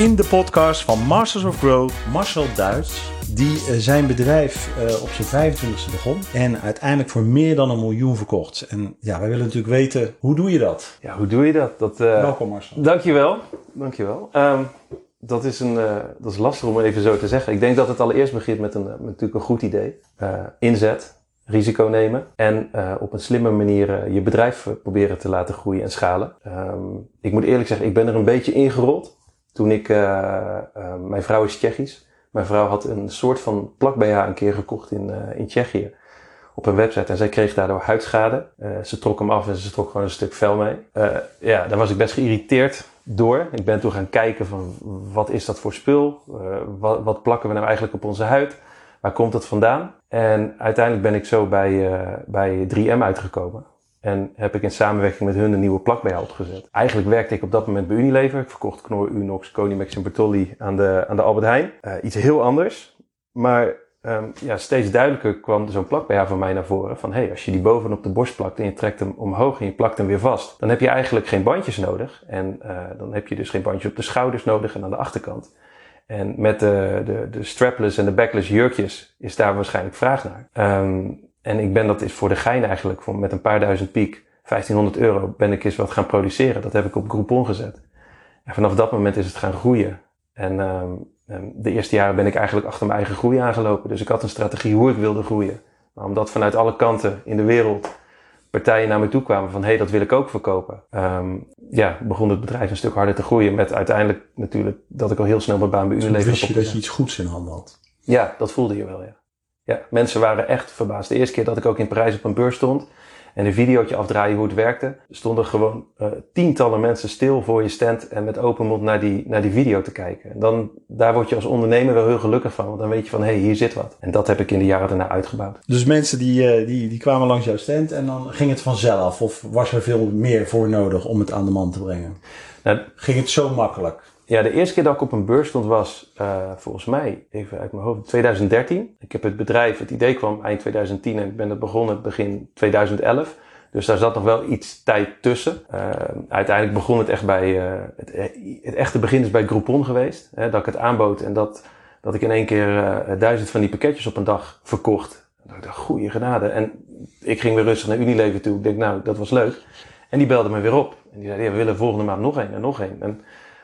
In de podcast van Masters of Growth, Marcel Duits, die eh, zijn bedrijf uh, op zijn 25e begon en uiteindelijk voor meer dan een miljoen verkocht. En ja, wij willen natuurlijk weten, hoe doe je dat? Ja, hoe doe je dat? dat uh... Welkom Marcel. Dankjewel. Dankjewel. Um, dat, is een, uh, dat is lastig om even zo te zeggen. Ik denk dat het allereerst begint met, een, met natuurlijk een goed idee. inzet, risico nemen en uh, op een slimme manier uh, je bedrijf proberen te laten groeien en schalen. Um, ik moet eerlijk zeggen, ik ben er een beetje ingerold toen ik, uh, mijn vrouw is Tsjechisch. Mijn vrouw had een soort van plak BH een keer gekocht in, in Tsjechië op een website en zij kreeg daardoor huidschade. ze trok hem af en ze trok gewoon een stuk vel mee. ja, daar was ik best geïrriteerd door. Ik ben toen gaan kijken van wat is dat voor spul? wat, wat plakken we nou eigenlijk op onze huid? Waar komt dat vandaan? En uiteindelijk ben ik zo bij, uh, bij 3M uitgekomen. En heb ik in samenwerking met hun een nieuwe plak bij opgezet. Eigenlijk werkte ik op dat moment bij Unilever. Ik verkocht Knorr, Unox, Conimax en Bertolli aan de, aan de Albert Heijn. Uh, iets heel anders. Maar um, ja, steeds duidelijker kwam zo'n plak bij haar van mij naar voren. Van hey, als je die bovenop de borst plakt en je trekt hem omhoog en je plakt hem weer vast. Dan heb je eigenlijk geen bandjes nodig. En uh, dan heb je dus geen bandjes op de schouders nodig en aan de achterkant. En met de, de, de strapless en de backless jurkjes is daar waarschijnlijk vraag naar. Um, en ik ben dat is voor de gein eigenlijk, voor, met een paar duizend piek, 1500 euro, ben ik eens wat gaan produceren. Dat heb ik op Groupon gezet. En vanaf dat moment is het gaan groeien. En um, de eerste jaren ben ik eigenlijk achter mijn eigen groei aangelopen. Dus ik had een strategie hoe ik wilde groeien. Maar omdat vanuit alle kanten in de wereld partijen naar me toe kwamen van hé, hey, dat wil ik ook verkopen. Um, ja, begon het bedrijf een stuk harder te groeien met uiteindelijk natuurlijk dat ik al heel snel mijn baan bij Unilever had. wist je dat je iets goeds in handen had? Ja, dat voelde je wel, ja. Ja, mensen waren echt verbaasd. De eerste keer dat ik ook in Parijs op een beurs stond en een videootje afdraaien hoe het werkte, stonden gewoon uh, tientallen mensen stil voor je stand en met open mond naar die, naar die video te kijken. En dan, daar word je als ondernemer wel heel gelukkig van, want dan weet je van hé, hey, hier zit wat. En dat heb ik in de jaren daarna uitgebouwd. Dus mensen die, uh, die, die kwamen langs jouw stand en dan ging het vanzelf of was er veel meer voor nodig om het aan de man te brengen? Nou, ging het zo makkelijk? Ja, de eerste keer dat ik op een beurs stond was uh, volgens mij, even uit mijn hoofd, 2013. Ik heb het bedrijf, het idee kwam eind 2010 en ik ben het begonnen begin 2011. Dus daar zat nog wel iets tijd tussen. Uh, uiteindelijk begon het echt bij, uh, het, het, echte begin is bij Groupon geweest. Hè, dat ik het aanbood en dat, dat ik in één keer duizend van die pakketjes op een dag verkocht. Dat ik dacht, goeie genade. En ik ging weer rustig naar Unilever toe. Ik denk, nou, dat was leuk. En die belde me weer op. En die zei, ja, we willen volgende maand nog één en nog één. En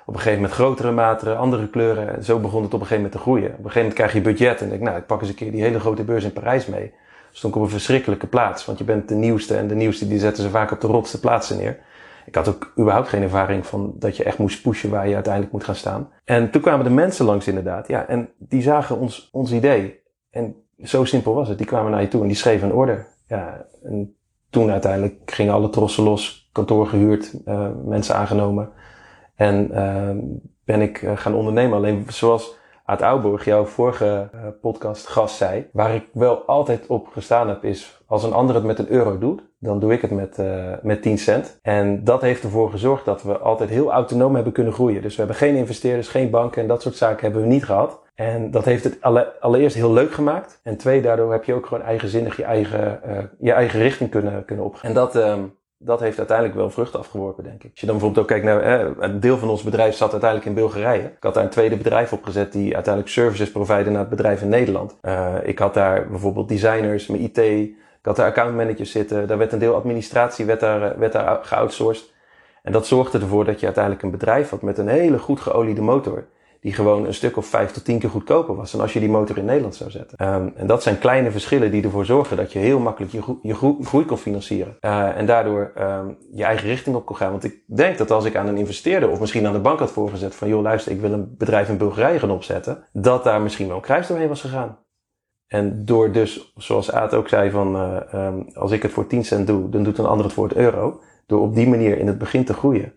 op een gegeven moment grotere maten, andere kleuren. En zo begon het op een gegeven moment te groeien. Op een gegeven moment krijg je budget en denk, nou, ik pak eens een keer die hele grote beurs in Parijs mee. Stond ik op een verschrikkelijke plaats, want je bent de nieuwste en de nieuwste die zetten ze vaak op de rotste plaatsen neer. Ik had ook überhaupt geen ervaring van dat je echt moest pushen waar je uiteindelijk moet gaan staan. En toen kwamen de mensen langs inderdaad, ja, en die zagen ons, ons idee. En zo simpel was het. Die kwamen naar je toe en die schreven een order. Ja, en toen uiteindelijk gingen alle trossen los, kantoor gehuurd, uh, mensen aangenomen. En uh, ben ik uh, gaan ondernemen. Alleen zoals Aad Ouwburg, jouw vorige uh, podcast gast zei, waar ik wel altijd op gestaan heb, is als een ander het met een euro doet, dan doe ik het met, uh, met 10 cent. En dat heeft ervoor gezorgd dat we altijd heel autonoom hebben kunnen groeien. Dus we hebben geen investeerders, geen banken en dat soort zaken hebben we niet gehad. En dat heeft het alle, allereerst heel leuk gemaakt. En twee, daardoor heb je ook gewoon eigenzinnig je eigen, uh, je eigen richting kunnen, kunnen opgaan. En dat, um, dat heeft uiteindelijk wel vruchten afgeworpen, denk ik. Als je dan bijvoorbeeld ook kijkt naar, een deel van ons bedrijf zat uiteindelijk in Bulgarije. Ik had daar een tweede bedrijf opgezet die uiteindelijk services provide naar het bedrijf in Nederland. Uh, ik had daar bijvoorbeeld designers, mijn IT, ik had daar accountmanagers zitten. Daar werd een deel administratie werd daar, eh, werd daar geoutsourced. En dat zorgde ervoor dat je uiteindelijk een bedrijf had met een hele goed geoliede motor die gewoon een stuk of vijf tot tien keer goedkoper was dan als je die motor in Nederland zou zetten. Um, en dat zijn kleine verschillen die ervoor zorgen dat je heel makkelijk je, je groei kon financieren. Uh, en daardoor um, je eigen richting op kon gaan. Want ik denk dat als ik aan een investeerder of misschien aan de bank had voorgezet van joh luister ik wil een bedrijf in Bulgarije gaan opzetten, dat daar misschien wel een kruis doorheen was gegaan. En door dus, zoals Aad ook zei, van uh, um, als ik het voor 10 cent doe, dan doet een ander het voor het euro. Door op die manier in het begin te groeien,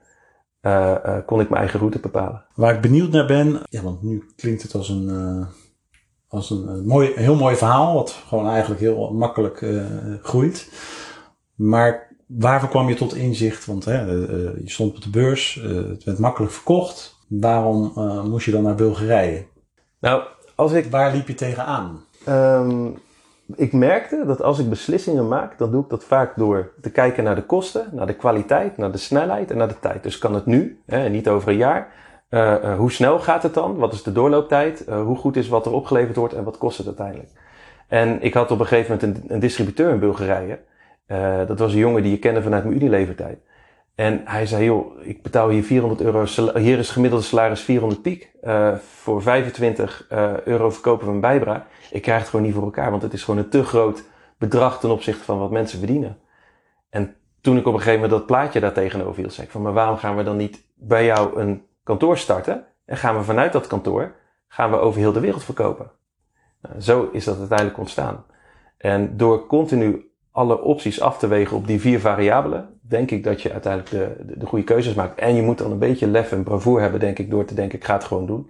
uh, uh, kon ik mijn eigen route bepalen. Waar ik benieuwd naar ben, ja, want nu klinkt het als een, uh, als een, een, mooi, heel mooi verhaal, wat gewoon eigenlijk heel makkelijk groeit. Maar waarvoor kwam je tot inzicht? Want hè, je stond op de beurs, het werd makkelijk verkocht. Waarom moest je dan naar Bulgarije? Nou, als ik... Waar liep je tegenaan? Um, ik merkte dat als ik beslissingen maak, dan doe ik dat vaak door te kijken naar de kosten, naar de kwaliteit, naar de snelheid en naar de tijd. Dus kan het nu, hè, niet over een jaar, Uh, hoe snel gaat het dan? Wat is de doorlooptijd? Uh, hoe goed is wat er opgeleverd wordt en wat kost het uiteindelijk? En ik had op een gegeven moment een, een distributeur in Bulgarije. Dat was een jongen die je kende vanuit mijn Unilever-tijd. En hij zei, joh, ik betaal hier 400 euro, hier is gemiddelde salaris 400 piek. voor 25 euro verkopen we een bijbra. Ik krijg het gewoon niet voor elkaar, want het is gewoon een te groot bedrag ten opzichte van wat mensen verdienen. En toen ik op een gegeven moment dat plaatje daar tegenover viel, zei ik van, maar waarom gaan we dan niet bij jou een kantoor starten en gaan we vanuit dat kantoor gaan we over heel de wereld verkopen. Nou, zo is dat uiteindelijk ontstaan. En door continu alle opties af te wegen op die vier variabelen, denk ik dat je uiteindelijk de, de, de goede keuzes maakt. En je moet dan een beetje lef en bravoure hebben, denk ik, door te denken, ik ga het gewoon doen.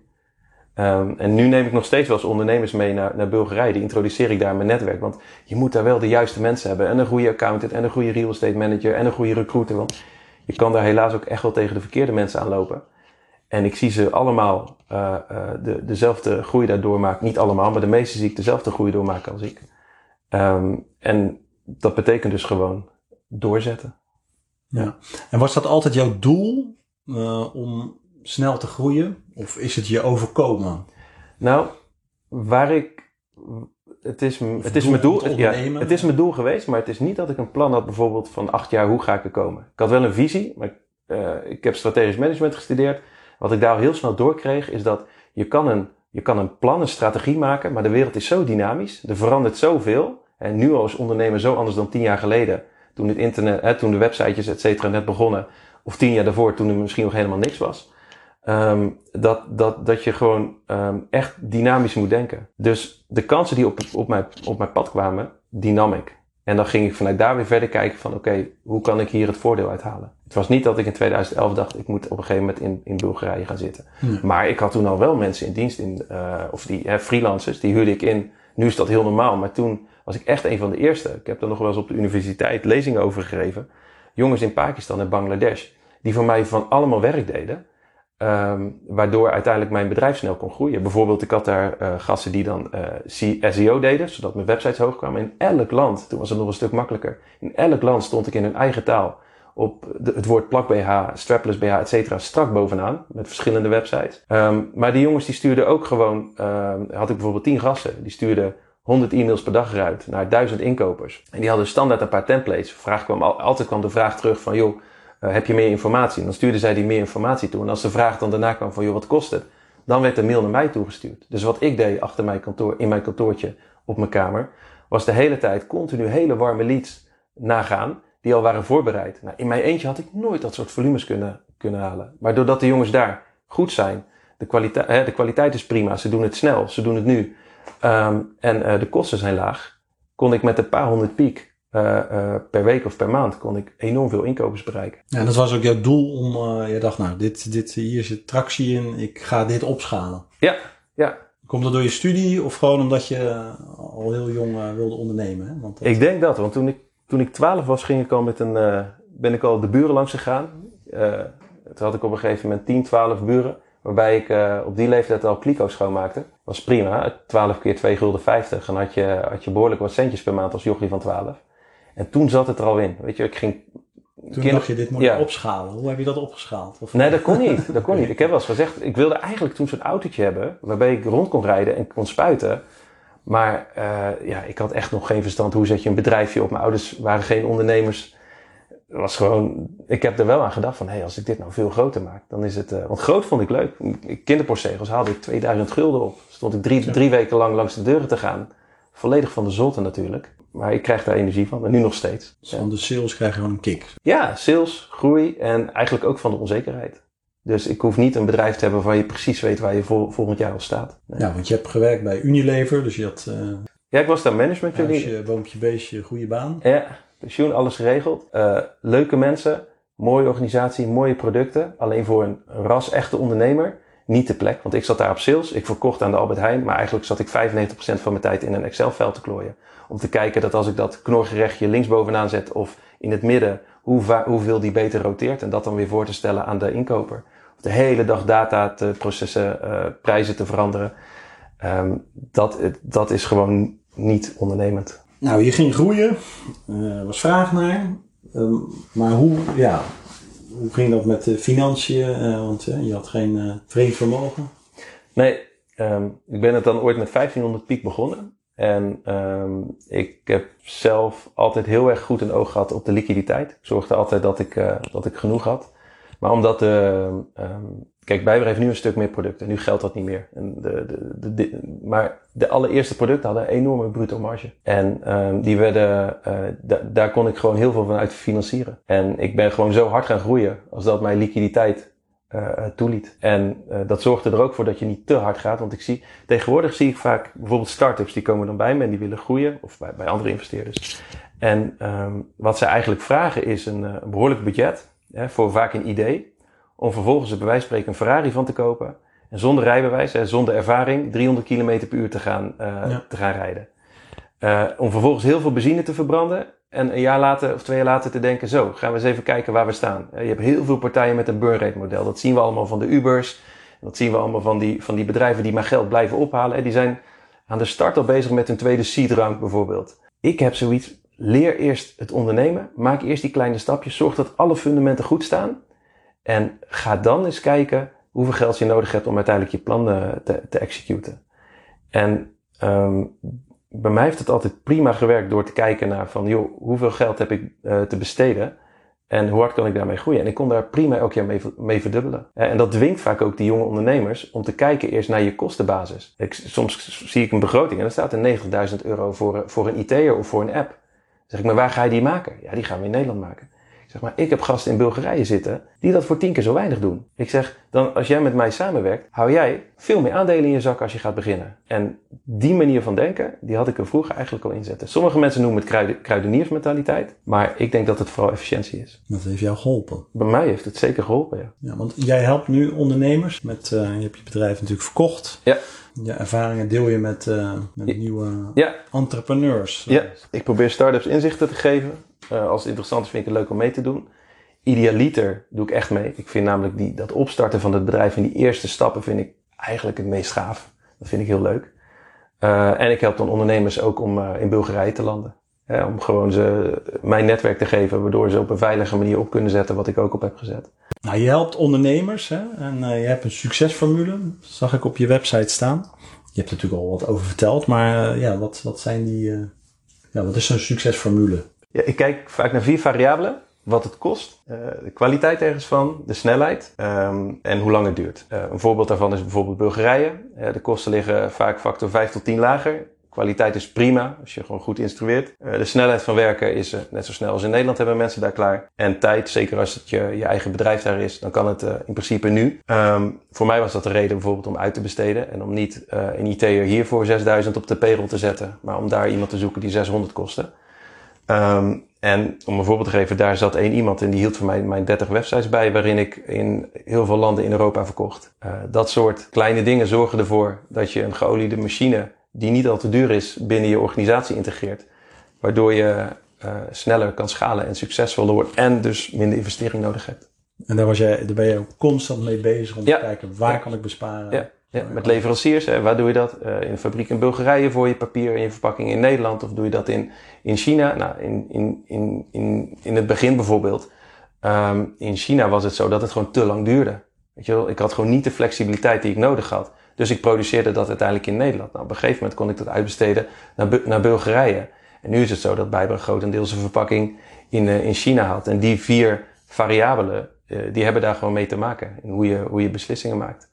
Um, en nu neem ik nog steeds wel eens ondernemers mee naar, naar Bulgarije. Die introduceer ik daar in mijn netwerk. Want je moet daar wel de juiste mensen hebben. En een goede accountant, en een goede real estate manager, en een goede recruiter. Want je kan daar helaas ook echt wel tegen de verkeerde mensen aanlopen. En ik zie ze allemaal uh, de, dezelfde groei daardoor maken. Niet allemaal, maar de meeste zie ik dezelfde groei doormaken als ik. Um, en dat betekent dus gewoon doorzetten. Ja. En was dat altijd jouw doel uh, om snel te groeien? Of is het je overkomen? Nou, waar ik. Het is, het is, mijn doel, ja, het is mijn doel geweest, maar het is niet dat ik een plan had, bijvoorbeeld van acht jaar, hoe ga ik er komen? Ik had wel een visie, maar uh, ik heb strategisch management gestudeerd. Wat ik daar heel snel doorkreeg, is dat je kan een, je kan een plan, een strategie maken, maar de wereld is zo dynamisch, er verandert zoveel. En nu als ondernemer zo anders dan tien jaar geleden, toen het internet, hè, toen de websitejes et cetera net begonnen, of tien jaar daarvoor, toen er misschien nog helemaal niks was. Um, dat, dat, dat je gewoon um, echt dynamisch moet denken. Dus de kansen die op, op, mijn, op mijn pad kwamen, die nam ik. En dan ging ik vanuit daar weer verder kijken van oké, okay, hoe kan ik hier het voordeel uithalen? Het was niet dat ik in 2011 dacht, ik moet op een gegeven moment in, in Bulgarije gaan zitten. Ja. Maar ik had toen al wel mensen in dienst, in, uh, of die hè, freelancers, die huurde ik in. Nu is dat heel normaal, maar toen was ik echt een van de eerste. Ik heb er nog wel eens op de universiteit lezingen over gegeven. Jongens in Pakistan en Bangladesh, die voor mij van allemaal werk deden. Um, waardoor uiteindelijk mijn bedrijf snel kon groeien. Bijvoorbeeld, ik had daar uh, gasten die dan uh, SEO deden, zodat mijn websites hoog kwamen. In elk land, toen was het nog een stuk makkelijker. In elk land stond ik in hun eigen taal op de, het woord plak BH, strapless BH, et cetera, strak bovenaan. Met verschillende websites. Um, maar die jongens die stuurden ook gewoon, um, had ik bijvoorbeeld 10 gasten, die stuurden 100 e-mails per dag eruit naar 1000 inkopers. En die hadden standaard een paar templates. Vraag kwam, altijd kwam de vraag terug van, joh, heb je meer informatie? Dan stuurde zij die meer informatie toe. En als de vraag dan daarna kwam van, joh, wat kost het? Dan werd de mail naar mij toegestuurd. Dus wat ik deed achter mijn kantoor, in mijn kantoortje op mijn kamer, was de hele tijd continu hele warme leads nagaan, die al waren voorbereid. Nou, in mijn eentje had ik nooit dat soort volumes kunnen, kunnen halen. Maar doordat de jongens daar goed zijn, de kwaliteit, hè, de kwaliteit is prima, ze doen het snel, ze doen het nu, um, en uh, de kosten zijn laag, kon ik met een paar honderd piek uh, uh, per week of per maand kon ik enorm veel inkopers bereiken. Ja, en dat was ook jouw doel om, uh, je dacht nou, dit, dit, hier zit tractie in, ik ga dit opschalen. Ja, ja. Komt dat door je studie of gewoon omdat je al heel jong wilde ondernemen? Hè? Want dat... Ik denk dat, want toen ik, toen ik 12 was, ging ik al met een, ben ik al de buren langs gegaan. toen had ik op een gegeven moment 10, 12 buren. Waarbij ik uh, op die leeftijd al kliko schoonmaakte. Was prima. 12 keer 2 gulden 50. En had je, had je behoorlijk wat centjes per maand als jochie van 12. En toen zat het er al in. Weet je, ik ging... Toen kinder... dacht je, dit moet je ja. opschalen. Hoe heb je dat opgeschaald? Of... Nee, dat kon niet. Dat kon niet. Ik heb wel eens gezegd, ik wilde eigenlijk toen zo'n autootje hebben, waarbij ik rond kon rijden en kon spuiten. Maar uh, ja, ik had echt nog geen verstand. Hoe zet je een bedrijfje op? Mijn ouders waren geen ondernemers. Was gewoon, ik heb er wel aan gedacht van, hé, hey, als ik dit nou veel groter maak, dan is het, uh, want groot vond ik leuk. Kinderpostzegels haalde ik 2000 gulden op. Stond ik drie, drie weken lang langs de deuren te gaan. Volledig van de zotte natuurlijk. Maar ik krijg daar energie van. En nu nog steeds. Dus van de sales krijg je gewoon een kick. Ja, sales, groei en eigenlijk ook van de onzekerheid. Dus ik hoef niet een bedrijf te hebben waar je precies weet waar je vol, volgend jaar al staat. Nee. Ja, want je hebt gewerkt bij Unilever, dus je had... Uh, ja, ik was daar management. Huisje, boompje, beestje, goede baan. Ja, pensioen, alles geregeld. Uh, leuke mensen, mooie organisatie, mooie producten. Alleen voor een ras echte ondernemer niet de plek. Want ik zat daar op sales, ik verkocht aan de Albert Heijn, maar eigenlijk zat ik 95% van mijn tijd in een Excel-vel te klooien. Om te kijken dat als ik dat knorgerechtje linksbovenaan zet of in het midden, hoe hoeveel die beter roteert. En dat dan weer voor te stellen aan de inkoper. Of de hele dag data te processen, uh, prijzen te veranderen. Um, dat, dat is gewoon niet ondernemend. Nou, je ging groeien, uh, was vraag naar. Um, maar hoe, ja, hoe ging dat met de financiën? want je had geen vreemd vermogen. Nee, ehm, ik ben het dan ooit met 1500 piek begonnen. En um, ik heb zelf altijd heel erg goed een oog gehad op de liquiditeit. Ik zorgde altijd dat ik, uh, dat ik genoeg had. Maar omdat de, um, kijk, Bijber heeft nu een stuk meer producten. Nu geldt dat niet meer. En de, de, maar de allereerste producten hadden een enorme bruto marge. En um, die werden, uh, daar kon ik gewoon heel veel van uit financieren. En ik ben gewoon zo hard gaan groeien als dat mijn liquiditeit uh, toeliet. En uh, dat zorgde er ook voor dat je niet te hard gaat. Want ik zie, tegenwoordig zie ik vaak bijvoorbeeld start-ups die komen dan bij me en die willen groeien. Of bij, bij andere investeerders. En um, wat ze eigenlijk vragen is een, behoorlijk budget. Hè, voor vaak een idee. Om vervolgens bij wijze van spreken een Ferrari van te kopen. En zonder rijbewijs, hè, zonder ervaring, 300 km per uur te gaan, ja. te gaan rijden. om vervolgens heel veel benzine te verbranden en een jaar later of twee jaar later te denken, zo, gaan we eens even kijken waar we staan. Je hebt heel veel partijen met een burn rate model. Dat zien we allemaal van de Ubers. Dat zien we allemaal van die, van die bedrijven die maar geld blijven ophalen. Die zijn aan de start al bezig met hun tweede seed round bijvoorbeeld. Ik heb zoiets, leer eerst het ondernemen. Maak eerst die kleine stapjes. Zorg dat alle fundamenten goed staan. En ga dan eens kijken hoeveel geld je nodig hebt om uiteindelijk je plan te, te executen. En um, bij mij heeft het altijd prima gewerkt door te kijken naar van, joh, hoeveel geld heb ik uh, te besteden? En hoe hard kan ik daarmee groeien? En ik kon daar prima elk jaar mee, verdubbelen. En dat dwingt vaak ook die jonge ondernemers om te kijken eerst naar je kostenbasis. Ik, soms zie ik een begroting en dan staat er 90.000 euro voor, voor een IT'er of voor een app. Dan zeg ik, maar waar ga je die maken? Ja, die gaan we in Nederland maken. Zeg maar, ik heb gasten in Bulgarije zitten die dat voor tien keer zo weinig doen. Ik zeg, dan als jij met mij samenwerkt, hou jij veel meer aandelen in je zak als je gaat beginnen. En die manier van denken, die had ik er vroeger eigenlijk al inzetten. Sommige mensen noemen het kruiden, kruideniersmentaliteit, maar ik denk dat het vooral efficiëntie is. Dat heeft jou geholpen? Bij mij heeft het zeker geholpen, ja. Ja, want jij helpt nu ondernemers met, uh, je hebt je bedrijf natuurlijk verkocht. Ja. Je ervaringen deel je met, uh, met ja. nieuwe ja. entrepreneurs. Ja, ik probeer start-ups inzichten te geven. Uh, als het interessant is, vind ik het leuk om mee te doen. Idealiter doe ik echt mee. Ik vind namelijk die, dat opstarten van het bedrijf en die eerste stappen vind ik eigenlijk het meest gaaf. Dat vind ik heel leuk. Uh, en ik help dan ondernemers ook om uh, in Bulgarije te landen. Hè, om gewoon ze mijn netwerk te geven, waardoor ze op een veilige manier op kunnen zetten wat ik ook op heb gezet. Nou, je helpt ondernemers hè? en uh, je hebt een succesformule, zag ik op je website staan. Je hebt er natuurlijk al wat over verteld, maar ja, wat, wat zijn die, ja, wat is zo'n succesformule? Ja, ik kijk vaak naar vier variabelen wat het kost, uh, de kwaliteit ergens van, de snelheid um, en hoe lang het duurt. Uh, een voorbeeld daarvan is bijvoorbeeld Bulgarije. De kosten liggen vaak factor 5 tot 10 lager. Kwaliteit is prima als je gewoon goed instrueert. de snelheid van werken is net zo snel als in Nederland hebben mensen daar klaar. En tijd, zeker als je, je eigen bedrijf daar is, dan kan het in principe nu. Um, voor mij was dat de reden bijvoorbeeld om uit te besteden en om niet een IT'er hiervoor 6000 op de payroll te zetten, maar om daar iemand te zoeken die 600 kostte. Um, en om een voorbeeld te geven, daar zat één iemand en die hield voor mij mijn 30 websites bij, waarin ik in heel veel landen in Europa verkocht. Uh, dat soort kleine dingen zorgen ervoor dat je een geoliede machine, die niet al te duur is, binnen je organisatie integreert. Waardoor je uh, sneller kan schalen en succesvoller wordt en dus minder investering nodig hebt. En daar, was jij, daar ben je ook constant mee bezig om ja. te kijken waar ja. kan ik besparen. Ja. Ja, met leveranciers, hè, waar doe je dat? Uh, in een fabriek in Bulgarije voor je papier en je verpakking in Nederland of doe je dat in, in China? Nou, in, in, in, in, in het begin bijvoorbeeld, um, in China was het zo dat het gewoon te lang duurde. Weet je wel, ik had gewoon niet de flexibiliteit die ik nodig had. Dus ik produceerde dat uiteindelijk in Nederland. Nou, op een gegeven moment kon ik dat uitbesteden naar, naar Bulgarije. En nu is het zo dat Bijber grotendeels een verpakking in, uh, in China had. En die vier variabelen, uh, die hebben daar gewoon mee te maken. In hoe je, hoe je beslissingen maakt.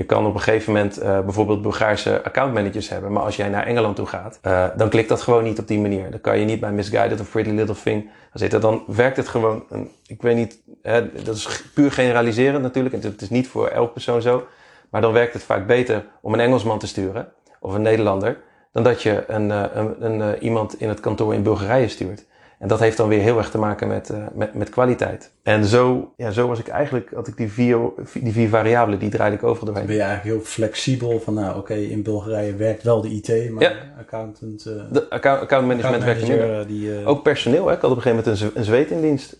Je kan op een gegeven moment uh, bijvoorbeeld Bulgaarse accountmanagers hebben. Maar als jij naar Engeland toe gaat, uh, dan klikt dat gewoon niet op die manier. Dan kan je niet bij Misguided of Pretty Little Thing zitten. Dan werkt het gewoon, een, ik weet niet, hè, dat is puur generaliserend natuurlijk. En het is niet voor elk persoon zo. Maar dan werkt het vaak beter om een Engelsman te sturen. Of een Nederlander. Dan dat je een, uh, een, een iemand in het kantoor in Bulgarije stuurt. En dat heeft dan weer heel erg te maken met, uh, met, met kwaliteit. En zo, ja, zo was ik eigenlijk, had ik die vier, die vier variabelen, die draaide ik overal doorheen. Ben je eigenlijk heel flexibel van, nou oké, okay, in Bulgarije werkt wel de IT, maar ja. accountant... Uh, de account, account management werkt. Die, uh, Ook personeel, hè. ik had op een gegeven moment een, een zweet in dienst.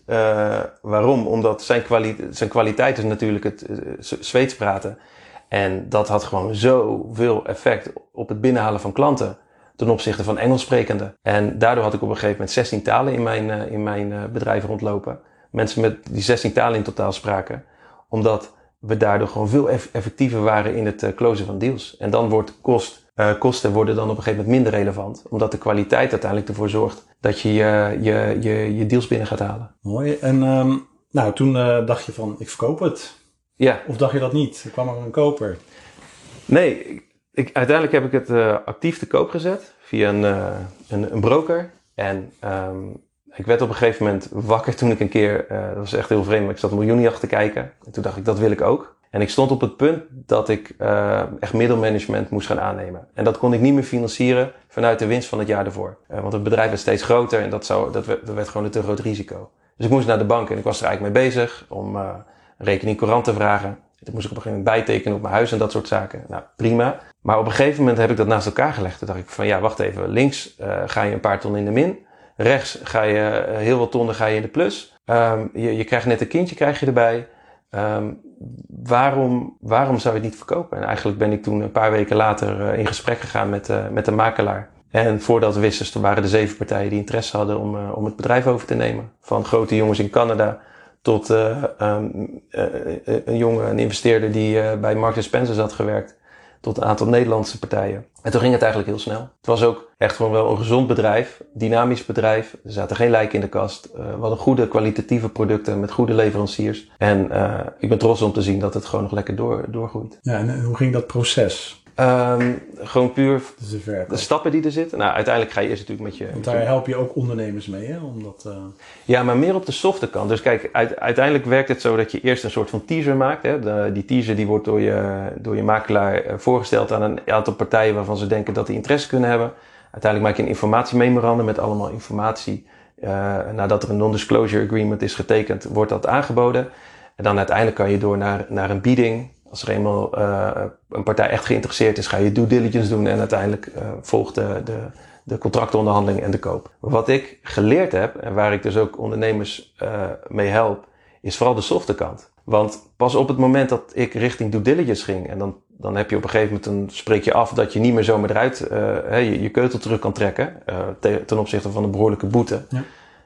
waarom? Omdat zijn, kwali zijn kwaliteit is natuurlijk het Zweeds praten. En dat had gewoon zoveel effect op het binnenhalen van klanten ten opzichte van Engels sprekenden. En daardoor had ik op een gegeven moment 16 talen in mijn, uh, in mijn uh, bedrijf rondlopen. mensen met die 16 talen in totaal spraken. Omdat we daardoor gewoon veel effectiever waren in het uh, closen van deals. En dan wordt kost, uh, kosten worden dan op een gegeven moment minder relevant. Omdat de kwaliteit uiteindelijk ervoor zorgt dat je je, je, je, je deals binnen gaat halen. Mooi. En um, nou, toen uh, dacht je van, ik verkoop het. Ja. Of dacht je dat niet? Er kwam er een koper. Nee, uiteindelijk heb ik het uh, actief te koop gezet via een, uh, een, broker. En um, ik werd op een gegeven moment wakker toen ik een keer, uh, dat was echt heel vreemd, maar ik zat miljoenenjacht te kijken. En toen dacht ik, dat wil ik ook. En ik stond op het punt dat ik echt middelmanagement moest gaan aannemen. En dat kon ik niet meer financieren vanuit de winst van het jaar ervoor. want het bedrijf werd steeds groter en dat, zou, dat, werd, dat gewoon een te groot risico. Dus ik moest naar de bank en ik was er eigenlijk mee bezig om rekening courant te vragen. Toen moest ik op een gegeven moment bijtekenen op mijn huis en dat soort zaken. Nou, prima. Maar op een gegeven moment heb ik dat naast elkaar gelegd. Toen dacht ik van ja, wacht even. Links uh, ga je een paar ton in de min. Rechts ga je uh, heel wat tonnen ga je in de plus. Um, je, je krijgt net een kindje krijg je erbij. Um, waarom, waarom zou je het niet verkopen? En eigenlijk ben ik toen een paar weken later uh, in gesprek gegaan met, met de makelaar. En voordat we wisten, waren er zeven partijen die interesse hadden om, om het bedrijf over te nemen. Van grote jongens in Canada tot uh, een jongen, een investeerder die bij Marks Spencer had gewerkt. Tot een aantal Nederlandse partijen. En toen ging het eigenlijk heel snel. Het was ook echt gewoon wel een gezond bedrijf, dynamisch bedrijf. Er zaten geen lijken in de kast. we hadden goede kwalitatieve producten met goede leveranciers. En ik ben trots om te zien dat het gewoon nog lekker door, doorgroeit. Ja, en hoe ging dat proces? Um, gewoon puur de de stappen die er zitten. Nou, uiteindelijk ga je eerst natuurlijk met je... Want daar help je ook ondernemers mee, hè? Omdat, uh... Ja, maar meer op de softe kant. Dus kijk, uit, uiteindelijk werkt het zo dat je eerst een soort van teaser maakt. Hè? De, die teaser die wordt door je, door je makelaar voorgesteld aan een aantal partijen waarvan ze denken dat die interesse kunnen hebben. Uiteindelijk maak je een informatiememorandum met allemaal informatie. Uh, nadat er een non-disclosure agreement is getekend, wordt dat aangeboden. En dan uiteindelijk kan je door naar, naar een bieding. Als er eenmaal uh, een partij echt geïnteresseerd is, ga je due diligence doen en uiteindelijk uh, volgt de, de, de contractonderhandeling en de koop. Wat ik geleerd heb en waar ik dus ook ondernemers uh, mee help, is vooral de softe kant. Want pas op het moment dat ik richting due diligence ging en dan, dan heb je op een gegeven moment, dan spreek je af dat je niet meer zomaar eruit je, je keutel terug kan trekken te, ten opzichte van een behoorlijke boete. Ja.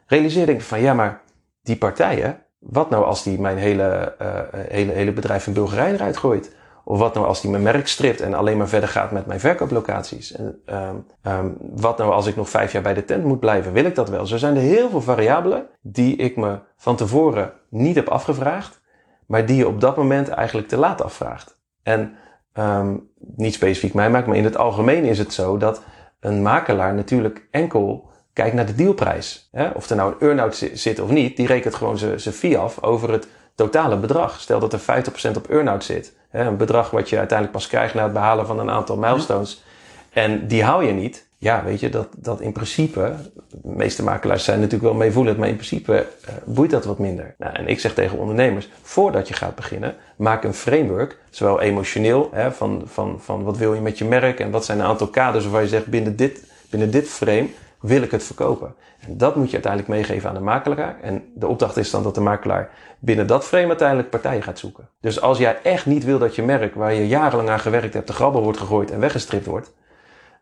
Realiseerde ik van ja, maar die partijen, wat nou als die mijn hele, uh, hele, hele bedrijf in Bulgarije eruit gooit? Of wat nou als die mijn merk stript en alleen maar verder gaat met mijn verkooplocaties? En, um, um, wat nou als ik nog vijf jaar bij de tent moet blijven? Wil ik dat wel? Zo zijn er heel veel variabelen die ik me van tevoren niet heb afgevraagd, maar die je op dat moment eigenlijk te laat afvraagt. En um, niet specifiek mij maakt, maar in het algemeen is het zo dat een makelaar natuurlijk enkel Kijk naar de dealprijs. Hè? Of er nou een earn-out zit of niet, die rekent gewoon zijn fee af over het totale bedrag. Stel dat er 50% op earn-out zit. Hè? Een bedrag wat je uiteindelijk pas krijgt na het behalen van een aantal milestones. En die hou je niet. Ja, weet je, dat, dat in principe, de meeste makelaars zijn natuurlijk wel meevoelend, maar in principe uh, boeit dat wat minder. Nou, en ik zeg tegen ondernemers, voordat je gaat beginnen, maak een framework, zowel emotioneel, hè, van, van, van wat wil je met je merk en wat zijn een aantal kaders waar je zegt, binnen dit, binnen dit frame wil ik het verkopen? En dat moet je uiteindelijk meegeven aan de makelaar. En de opdracht is dan dat de makelaar binnen dat frame uiteindelijk partijen gaat zoeken. Dus als jij echt niet wil dat je merk, waar je jarenlang aan gewerkt hebt, de grabbel wordt gegooid en weggestript wordt,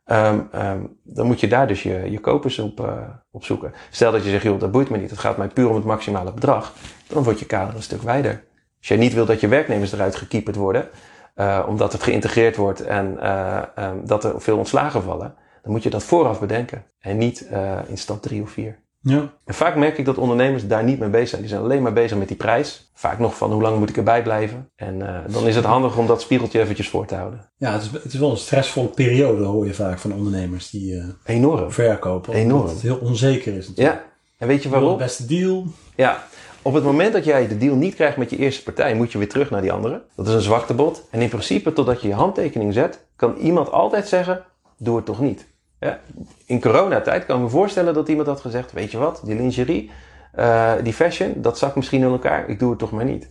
um, um, dan moet je daar dus je, je kopers op, uh, zoeken. Stel dat je zegt, joh, dat boeit me niet, het gaat mij puur om het maximale bedrag, dan wordt je kader een stuk wijder. Als jij niet wil dat je werknemers eruit gekieperd worden, uh, omdat het geïntegreerd wordt en uh, um, dat er veel ontslagen vallen, dan moet je dat vooraf bedenken. En niet uh, in stap drie of vier. Ja. En vaak merk ik dat ondernemers daar niet mee bezig zijn. Die zijn alleen maar bezig met die prijs. Vaak nog van hoe lang moet ik erbij blijven. En uh, dan is het handig om dat spiegeltje eventjes voor te houden. Ja, het is, het is wel een stressvolle periode, hoor je vaak van ondernemers die uh, Enorm. verkopen. Enorm. Het heel onzeker is natuurlijk. Ja, en weet je waarom? het beste deal. Ja, op het moment dat jij de deal niet krijgt met je eerste partij, moet je weer terug naar die andere. Dat is een zwaktebod. En in principe, totdat je je handtekening zet, kan iemand altijd zeggen, doe het toch niet. Ja, in coronatijd kan ik me voorstellen dat iemand had gezegd: Weet je wat, die lingerie, uh, die fashion, dat zakt misschien in elkaar, ik doe het toch maar niet.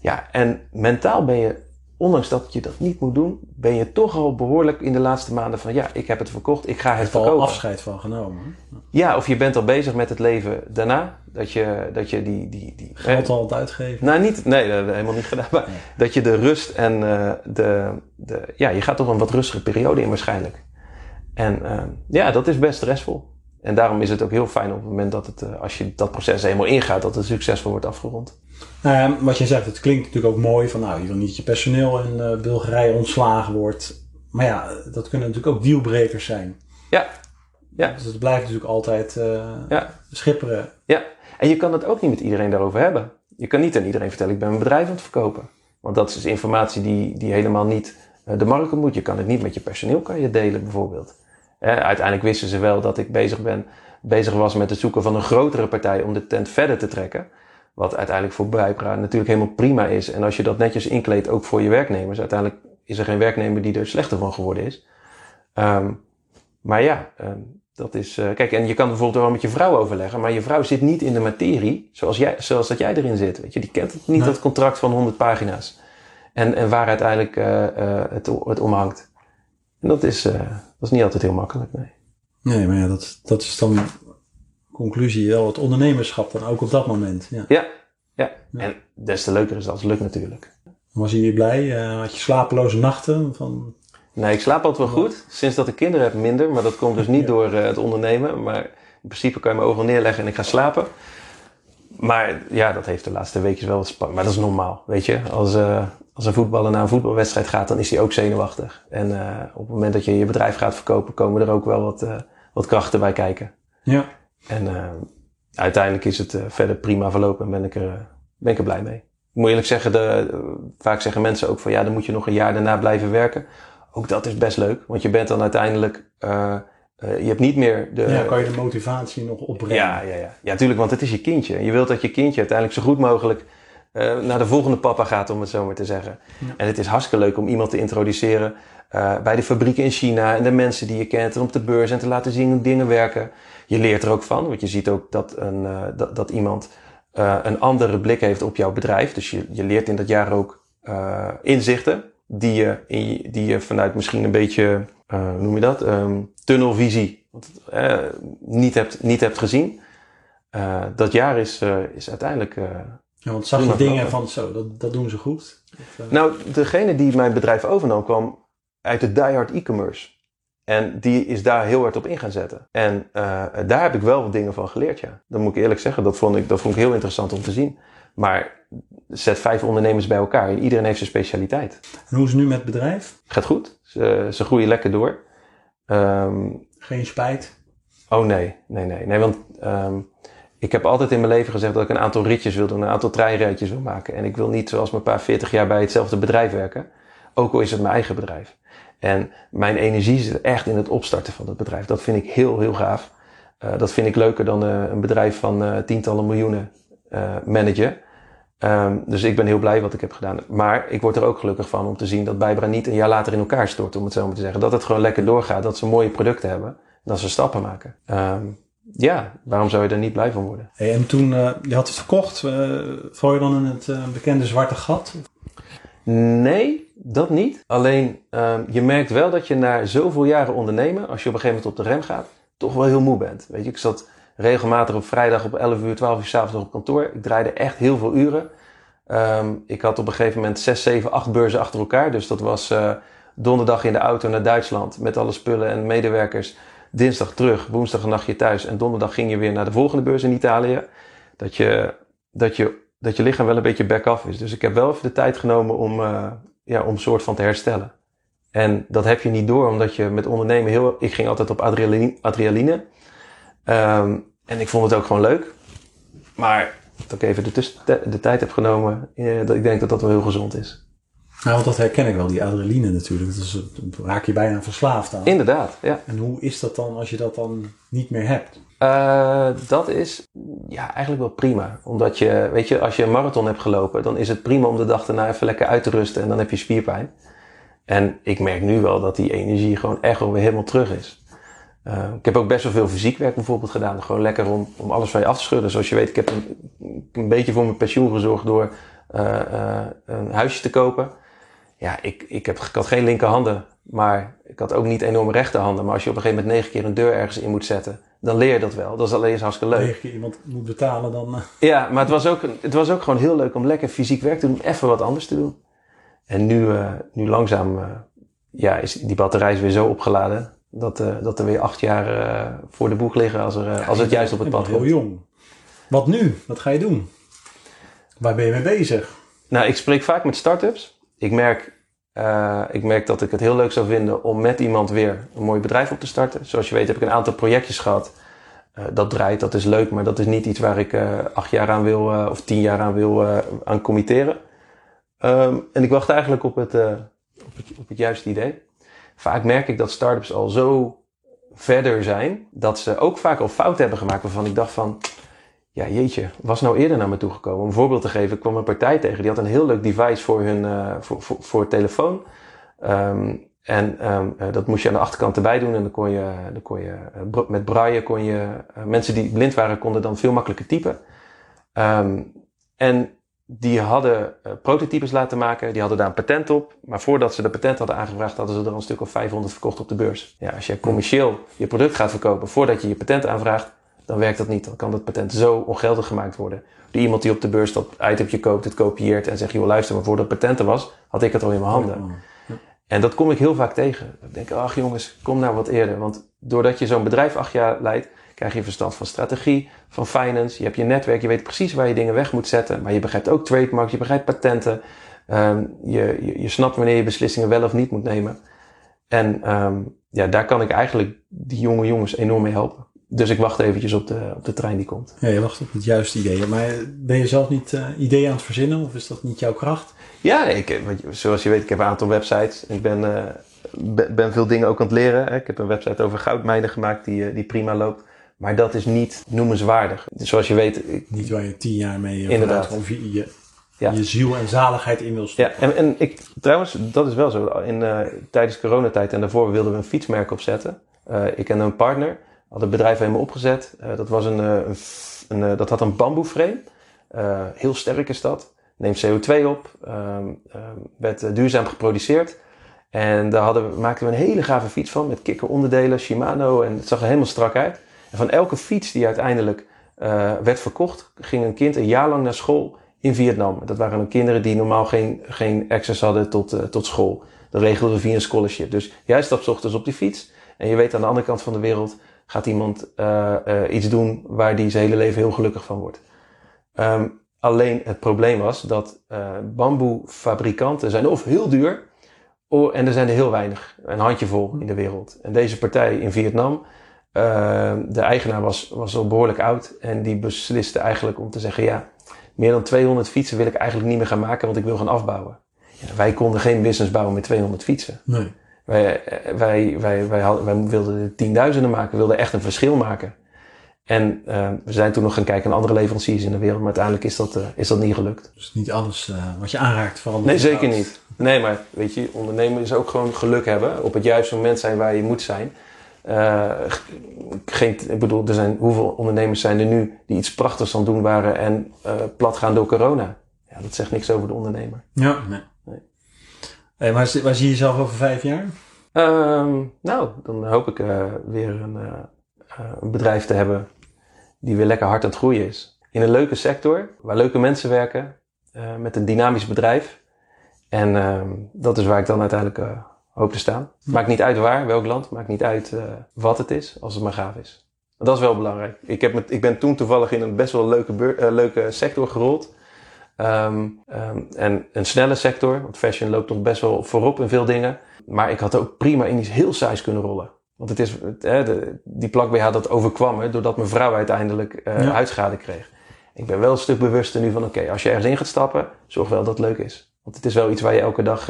Ja, en mentaal ben je, ondanks dat je dat niet moet doen, ben je toch al behoorlijk in de laatste maanden van: Ja, ik heb het verkocht, ik ga het Er is al verkopen. afscheid van genomen. hè? Ja, of je bent al bezig met het leven daarna, dat je, dat je die. die, die Geld al uitgeven. nou, niet, nee, dat hebben we helemaal niet gedaan. Maar Nee. dat je de rust en uh, de, de. Ja, je gaat toch een wat rustige periode in waarschijnlijk. En uh, ja, dat is best stressvol. En daarom is het ook heel fijn op het moment dat het, eh, als je dat proces helemaal ingaat, dat het succesvol wordt afgerond. Nou ja, wat je zegt, het klinkt natuurlijk ook mooi van nou, je wil niet dat je personeel in uh, Bulgarije ontslagen wordt. Maar ja, dat kunnen natuurlijk ook dealbrekers zijn. Ja. ja. Dus het blijft natuurlijk altijd uh, ja. schipperen. Ja, en je kan het ook niet met iedereen daarover hebben. Je kan niet aan iedereen vertellen, ik ben mijn bedrijf aan het verkopen. Want dat is dus informatie die, die helemaal niet de markt moet. Je kan het niet met je personeel kan je delen bijvoorbeeld. Uiteindelijk wisten ze wel dat ik bezig, ben, bezig was met het zoeken van een grotere partij om de tent verder te trekken. Wat uiteindelijk voor Bijpra natuurlijk helemaal prima is. En als je dat netjes inkleedt ook voor je werknemers. Uiteindelijk is er geen werknemer die er slechter van geworden is. Um, maar ja, um, dat is. Uh, kijk, en je kan bijvoorbeeld wel met je vrouw overleggen, maar je vrouw zit niet in de materie zoals, jij, zoals dat jij erin zit. Weet je, die kent niet, nee. dat contract van 100 pagina's. En, en waar uiteindelijk uh, uh, het, het om hangt. En dat is, dat is niet altijd heel makkelijk, nee. Nee, maar ja, dat, dat is dan conclusie wel het ondernemerschap dan ook op dat moment. Ja, ja, ja. ja. en des te leuker is als het lukt natuurlijk. Was je hier blij? had je slapeloze nachten? Van... Nee, ik slaap altijd wel goed. Sinds dat ik kinderen heb minder, maar dat komt dus niet door uh, het ondernemen. Maar in principe kan je mijn ogen neerleggen en ik ga slapen. Maar ja, dat heeft de laatste weekjes wel wat spannend. Maar dat is normaal, weet je. Als, uh, als een voetballer naar een voetbalwedstrijd gaat, dan is hij ook zenuwachtig. En uh, op het moment dat je je bedrijf gaat verkopen, komen er ook wel wat, wat krachten bij kijken. Ja. En uiteindelijk is het verder prima verlopen en ben ik er, ben ik er blij mee. Ik moet eerlijk zeggen, de, vaak zeggen mensen ook van ja, dan moet je nog een jaar daarna blijven werken ook dat is best leuk. Want je bent dan uiteindelijk. Uh, uh, je hebt niet meer de. Ja, kan je de motivatie nog opbrengen? Ja, ja, ja. ja, tuurlijk, want het is je kindje. Je wilt dat je kindje uiteindelijk zo goed mogelijk uh, naar de volgende papa gaat, om het zo maar te zeggen. Ja. En het is hartstikke leuk om iemand te introduceren bij de fabrieken in China en de mensen die je kent en op de beurs en te laten zien hoe dingen werken. Je leert er ook van, want je ziet ook dat, een, dat, dat iemand een andere blik heeft op jouw bedrijf. Dus je, je leert in dat jaar ook inzichten die je, die je vanuit misschien een beetje, uh, hoe noem je dat, um, tunnelvisie uh, niet, hebt, niet hebt gezien. Uh, dat jaar is, is uiteindelijk. ja, want zag je dingen van zo, dat, dat doen ze goed? Of, nou, degene die mijn bedrijf overnam kwam uit de diehard e-commerce. En die is daar heel hard op in gaan zetten. En daar heb ik wel wat dingen van geleerd, ja. Dat moet ik eerlijk zeggen. Dat vond ik, dat vond ik heel interessant om te zien. Maar zet vijf ondernemers bij elkaar en iedereen heeft zijn specialiteit. En hoe is het nu met het bedrijf? Gaat goed. Ze, ze groeien lekker door. Um, Geen spijt? Oh nee, nee, nee. Nee, want um, ik heb altijd in mijn leven gezegd dat ik een aantal ritjes wil doen, een aantal treinrijtjes wil maken. En ik wil niet zoals mijn paar 40 jaar bij hetzelfde bedrijf werken. Ook al is het mijn eigen bedrijf. En mijn energie zit echt in het opstarten van het bedrijf. Dat vind ik heel, heel gaaf. Uh, dat vind ik leuker dan uh, een bedrijf van uh, tientallen miljoenen managen. Um, dus ik ben heel blij wat ik heb gedaan. Maar ik word er ook gelukkig van om te zien dat Bijbra niet een jaar later in elkaar stort, om het zo maar te zeggen. Dat het gewoon lekker doorgaat, dat ze mooie producten hebben, dat ze stappen maken. Um, ja, waarom zou je er niet blij van worden? Hey, en toen uh, je had het verkocht, uh, val je dan in het uh, bekende zwarte gat? Nee, dat niet. Alleen um, je merkt wel dat je na zoveel jaren ondernemen, als je op een gegeven moment op de rem gaat, toch wel heel moe bent. Weet je, ik zat regelmatig op vrijdag op 11 uur, 12 uur s'avonds op kantoor. Ik draaide echt heel veel uren. Um, ik had op een gegeven moment 6, 7, 8 beurzen achter elkaar. Dus dat was uh, donderdag in de auto naar Duitsland met alle spullen en medewerkers. Dinsdag terug, woensdag een nachtje thuis en donderdag ging je weer naar de volgende beurs in Italië. Dat je, dat je, dat je lichaam wel een beetje back-off is. Dus ik heb wel even de tijd genomen om, uh, ja, om soort van te herstellen. En dat heb je niet door, omdat je met ondernemen heel... Ik ging altijd op adrenaline. adrenaline. Um, en ik vond het ook gewoon leuk. Maar dat ik even de, tussen, de tijd heb genomen, eh, dat ik denk dat dat wel heel gezond is. Nou, want dat herken ik wel, die adrenaline natuurlijk. Dus dan raak je bijna verslaafd aan. Inderdaad, ja. En hoe is dat dan als je dat dan niet meer hebt? Uh, dat is ja, eigenlijk wel prima. Omdat je, weet je, als je een marathon hebt gelopen, dan is het prima om de dag daarna even lekker uit te rusten en dan heb je spierpijn. En ik merk nu wel dat die energie gewoon echt weer helemaal terug is. Uh, ik heb ook best wel veel fysiek werk bijvoorbeeld gedaan. Gewoon lekker om, om alles van je af te schudden. Zoals je weet, ik heb een, een beetje voor mijn pensioen gezorgd door uh, uh, een huisje te kopen. Ja, ik, ik, heb, ik had geen linkerhanden, maar ik had ook niet enorme rechterhanden. Maar als je op een gegeven moment negen keer een deur ergens in moet zetten, dan leer je dat wel. Dat is alleen hartstikke leuk. Negen keer iemand moet betalen dan. Ja, maar het was, ook, het was ook gewoon heel leuk om lekker fysiek werk te doen, even wat anders te doen. En nu, nu langzaam ja, is die batterij is weer zo opgeladen dat, uh, dat er weer acht jaar uh, voor de boeg liggen als, er, als het juist op het pad heel jong. Wat nu? Wat ga je doen? Waar ben je mee bezig? Nou, ik spreek vaak met start-ups. Ik merk, ik merk dat ik het heel leuk zou vinden om met iemand weer een mooi bedrijf op te starten. Zoals je weet heb ik een aantal projectjes gehad. dat draait, dat is leuk, maar dat is niet iets waar ik acht jaar aan wil of tien jaar aan wil aan committeren. Um, en ik wacht eigenlijk op het, op het, op het juiste idee vaak merk ik dat startups al zo verder zijn, dat ze ook vaak al fouten hebben gemaakt waarvan ik dacht van, ja jeetje, was nou eerder naar me toe gekomen. Om een voorbeeld te geven, ik kwam een partij tegen, die had een heel leuk device voor hun, uh, voor, voor, telefoon. Um, en um, uh, dat moest je aan de achterkant erbij doen en dan kon je, dan kon je uh, met braille kon je, mensen die blind waren konden dan veel makkelijker typen. Um, en die hadden uh, prototypes laten maken, die hadden daar een patent op. Maar voordat ze de patent hadden aangevraagd, hadden ze er een stuk of 500 verkocht op de beurs. Ja, als je commercieel je product gaat verkopen voordat je je patent aanvraagt, dan werkt dat niet. Dan kan dat patent zo ongeldig gemaakt worden. Die iemand die op de beurs dat itemje koopt, het kopieert en zegt, joh luister, maar voordat het patent er was, had ik het al in mijn handen. En dat kom ik heel vaak tegen. Ik denk, ach jongens, kom nou wat eerder. Want doordat je zo'n bedrijf acht jaar leidt, krijg je verstand van strategie, van finance. Je hebt je netwerk, je weet precies waar je dingen weg moet zetten. Maar je begrijpt ook trademarks, je begrijpt patenten. Um, je, je, je, snapt wanneer je beslissingen wel of niet moet nemen. En um, ja, daar kan ik eigenlijk die jonge jongens enorm mee helpen. Dus ik wacht eventjes op de, op de trein die komt. Ja, je wacht op het juiste idee. Maar ben je zelf niet uh, ideeën aan het verzinnen of is dat niet jouw kracht? Ja, ik, zoals je weet, ik heb een aantal websites. Ik ben, uh, ben veel dingen ook aan het leren. Ik heb een website over goudmijnen gemaakt die, uh, die prima loopt. Maar dat is niet noemenswaardig. Dus zoals je weet... Niet waar je tien jaar mee eh, inderdaad. of je, je, ja. je ziel en zaligheid in wil stoppen. Ja, en, en ik, trouwens, dat is wel zo. In, uh, tijdens coronatijd en daarvoor wilden we een fietsmerk opzetten. Uh, ik en een partner hadden het bedrijf helemaal opgezet. Uh, dat, was een, een, een dat had een bamboeframe. heel sterk is dat. Neemt CO2 op. Um, werd duurzaam geproduceerd. En daar hadden we, maakten we een hele gave fiets van. Met kikkeronderdelen, Shimano. En het zag er helemaal strak uit. En van elke fiets die uiteindelijk uh, werd verkocht, ging een kind een jaar lang naar school in Vietnam. Dat waren dan kinderen die normaal geen, geen access hadden tot, uh, tot school. Dat regelden we via een scholarship. Dus jij stapt ochtends op die fiets en je weet aan de andere kant van de wereld gaat iemand uh, iets doen waar die zijn hele leven heel gelukkig van wordt. Um, alleen het probleem was dat bamboefabrikanten zijn of heel duur en er zijn er heel weinig, een handjevol in de wereld. En deze partij in Vietnam uh, de eigenaar was, was al behoorlijk oud en die besliste eigenlijk om te zeggen: ja, meer dan 200 fietsen wil ik eigenlijk niet meer gaan maken, want ik wil gaan afbouwen. Ja, wij konden geen business bouwen met 200 fietsen. Nee. Wij, wij, wij, wij, hadden, wij wilden tienduizenden maken, we wilden echt een verschil maken. En uh, we zijn toen nog gaan kijken naar andere leveranciers in de wereld, maar uiteindelijk is dat, uh, is dat niet gelukt. Dus niet alles uh, wat je aanraakt verandert? Nee, zeker niet. Nee, maar weet je, ondernemen is ook gewoon geluk hebben. Op het juiste moment zijn waar je moet zijn. Uh, geen, ik bedoel, er zijn, hoeveel ondernemers zijn er nu die iets prachtigs aan doen waren en uh, plat gaan door corona? Ja, dat zegt niks over de ondernemer. Ja, nee. nee. Hey, waar, waar, zie je jezelf over vijf jaar? Um, nou, dan hoop ik uh, weer een, een, bedrijf te hebben die weer lekker hard aan het groeien is. In een leuke sector, waar leuke mensen werken, met een dynamisch bedrijf. En ehm, dat is waar ik dan uiteindelijk hoop te staan. Maakt niet uit waar, welk land, maakt niet uit uh, wat het is, als het maar gaaf is. Dat is wel belangrijk. Ik, heb met, ik ben toen toevallig in een best wel leuke, uh, leuke sector gerold. Um, um, en een snelle sector, want fashion loopt nog best wel voorop in veel dingen. Maar ik had ook prima in iets heel saais kunnen rollen. Want het is, het, hè, de, die plak BH dat overkwam me doordat mijn vrouw uiteindelijk uh, ja. huidschade kreeg. Ik ben wel een stuk bewuster nu van oké, okay, als je ergens in gaat stappen, zorg wel dat het leuk is. Want het is wel iets waar je elke dag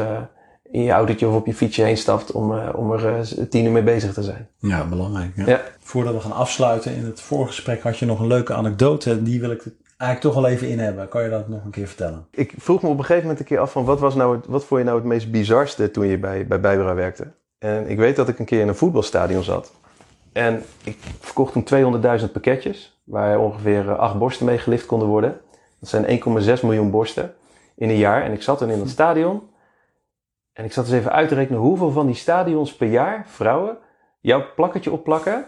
in je autootje of op je fietsje heen stapt om, uh, om er uh, tien uur mee bezig te zijn. Ja, belangrijk. Ja. ja. Voordat we gaan afsluiten, in het voorgesprek had je nog een leuke anekdote. Die wil ik eigenlijk toch wel even in hebben. Kan je dat nog een keer vertellen? Ik vroeg me op een gegeven moment een keer af van wat, was nou het, wat vond je nou het meest bizarste toen je bij, bij Bijbera werkte? En ik weet dat ik een keer in een voetbalstadion zat. En ik verkocht toen 200.000 pakketjes, waar ongeveer eh, acht borsten mee gelift konden worden. Dat zijn 1,6 miljoen borsten in een jaar. En ik zat dan in dat stadion. En ik zat eens even uit te rekenen hoeveel van die stadions per jaar, vrouwen, jouw plakketje opplakken.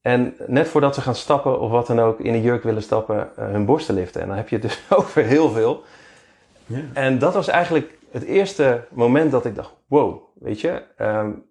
En net voordat ze gaan stappen of wat dan ook in een jurk willen stappen, uh, hun borsten liften. En dan heb je het dus over heel veel. Ja. En dat was eigenlijk het eerste moment dat ik dacht: wow, weet je, um,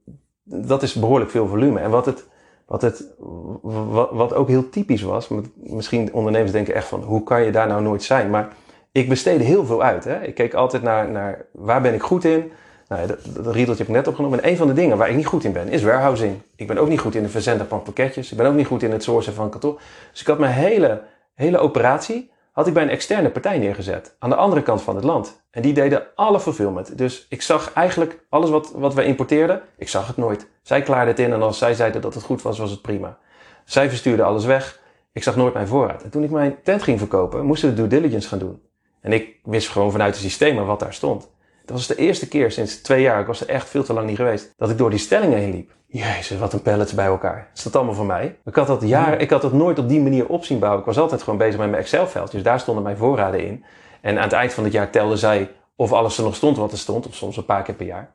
dat is behoorlijk veel volume. En wat, het, wat, het, wat, wat ook heel typisch was, misschien ondernemers denken echt van hoe kan je daar nou nooit zijn? Maar ik besteedde heel veel uit. Hè? Ik keek altijd naar, naar waar ben ik goed in. Nou, dat, dat riedeltje heb ik net opgenomen. En een van de dingen waar ik niet goed in ben, is warehousing. Ik ben ook niet goed in het verzenden van pakketjes. Ik ben ook niet goed in het sourcen van kantoor. Dus ik had mijn hele, hele operatie had ik bij een externe partij neergezet. Aan de andere kant van het land. En die deden alle fulfillment. Dus ik zag eigenlijk alles wat, wat we importeerden, ik zag het nooit. Zij klaarden het in en als zij zeiden dat het goed was, was het prima. Zij verstuurden alles weg. Ik zag nooit mijn voorraad. En toen ik mijn tent ging verkopen, moesten we due diligence gaan doen. En ik wist gewoon vanuit de systemen wat daar stond. Dat was de eerste keer sinds twee jaar, ik was er echt veel te lang niet geweest, dat ik door die stellingen heen liep. Jezus, wat een pallets bij elkaar. Is dat allemaal voor mij? Ik had dat jaren, ik had dat nooit op die manier op zien bouwen. Ik was altijd gewoon bezig met mijn Excel-veldjes. Daar stonden mijn voorraden in. En aan het eind van het jaar telde zij of alles er nog stond wat er stond, of soms een paar keer per jaar.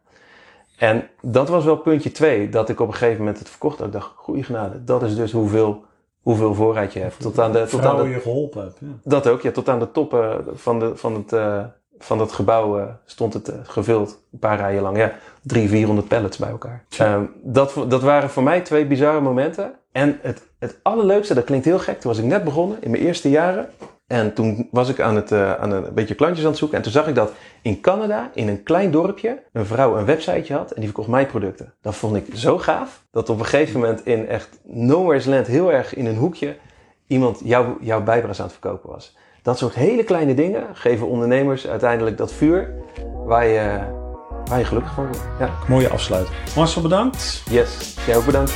En dat was wel puntje twee, dat ik op een gegeven moment het verkocht. Ik dacht, goede genade, dat is dus hoeveel, hoeveel voorraad je hebt. Tot aan de, tot aan de, je geholpen hebt. Ja. Dat ook, ja, tot aan de toppen van, de, van het, uh, van dat gebouw uh, stond het uh, gevuld. Een paar rijen lang. Ja, drie, vierhonderd pallets bij elkaar. Um, dat, dat waren voor mij twee bizarre momenten. En het, het allerleukste, dat klinkt heel gek. Toen was ik net begonnen in mijn eerste jaren. En toen was ik aan, het, uh, aan een beetje klantjes aan het zoeken. En toen zag ik dat in Canada, in een klein dorpje, een vrouw een websiteje had. En die verkocht mijn producten. Dat vond ik zo gaaf. Dat op een gegeven moment in echt nowhere's land, heel erg in een hoekje, iemand jouw jouw bijbras aan het verkopen was. Dat soort hele kleine dingen geven ondernemers uiteindelijk dat vuur waar je, waar je gelukkig van wordt. Ja. Mooie afsluiting. Marcel, bedankt. Yes, jij ook bedankt.